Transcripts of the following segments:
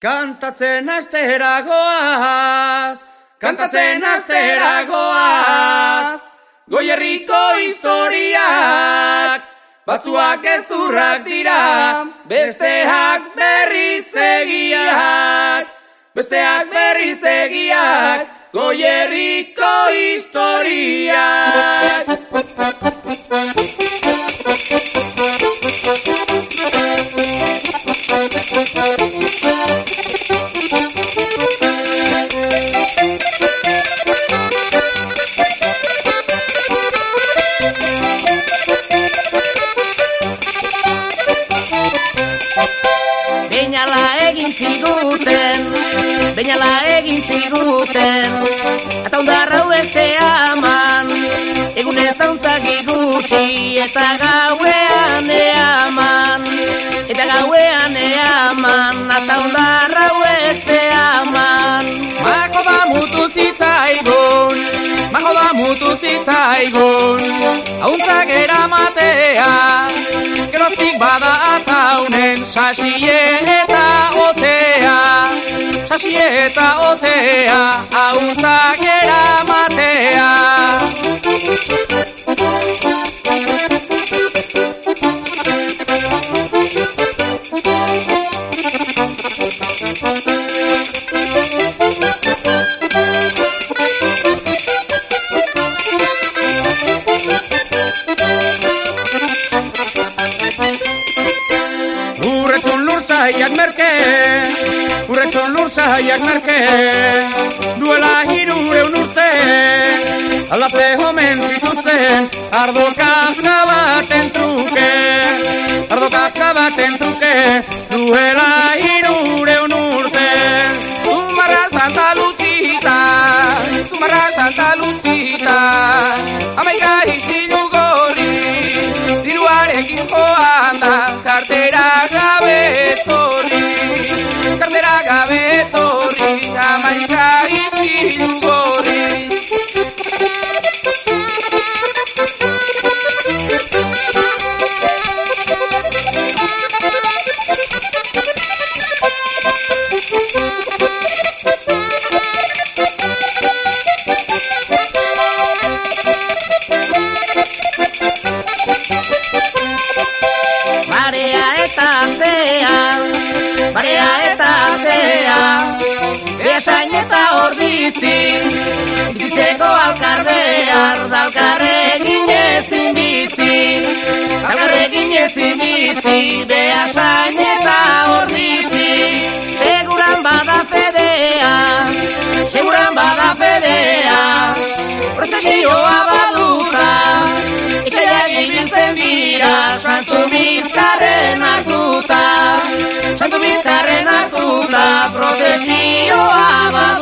Kantatzen asteragoaz, kantatzen asteragoaz, goierriko historiak, batzuak ezurrak dira, besteak berriz egiak, besteak berriz egiak, goierriko historiak. Ziguten, beinala egin ziguten. Eta ondar hauek zehaman, egun ez dauntzak ikusi Eta gauean eaman, eta gauean eaman Eta ondar hauek zehaman Mako da mutu zitzaigun, mako da mutu zitzaigun, hauntzak eramatea, geroztik bada ataunen, sasie eta otea, sasie eta otea, hauntzak eramatea. Urretxun zaiak merke, urretxun lur zaiak merke, duela hirureun urte, aldatze homen zituzten, ardo kazka baten truke, ardo kazka baten truke, duela hirureun urte. Ordizi, bizitzeko alkarrear Dalkarregin ezin bizi, dalkarregin ezin bizi Beasain eta ordizi, seguran bada fedea Seguran bada fedea, prozesioa baduta Ikaiak ibiltzen dira, santu bizkarren hartuta Santu bizkarren hartuta, prozesioa baduta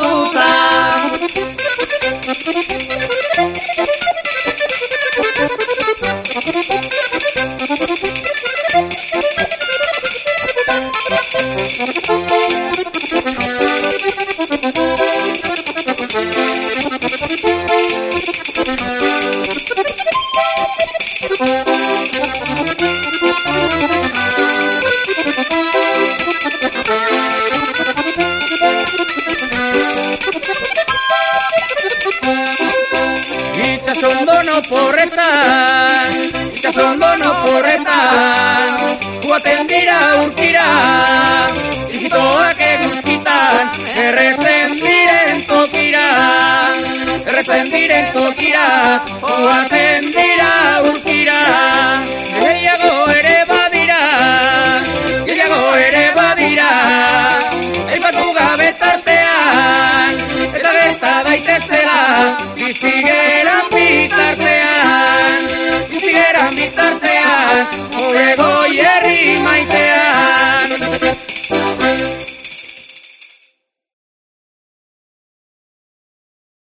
Itxason bono porretan, itxason bono porretan, guaten dira urkira, ilgitoak eguzkitan, erretzen diren tokira, erretzen diren tokira, guaten dira urkira, gehiago ere badira, gehiago ere badira, aipatu gabe tartean, eta gerta daitezela, bizi tartean, ni mi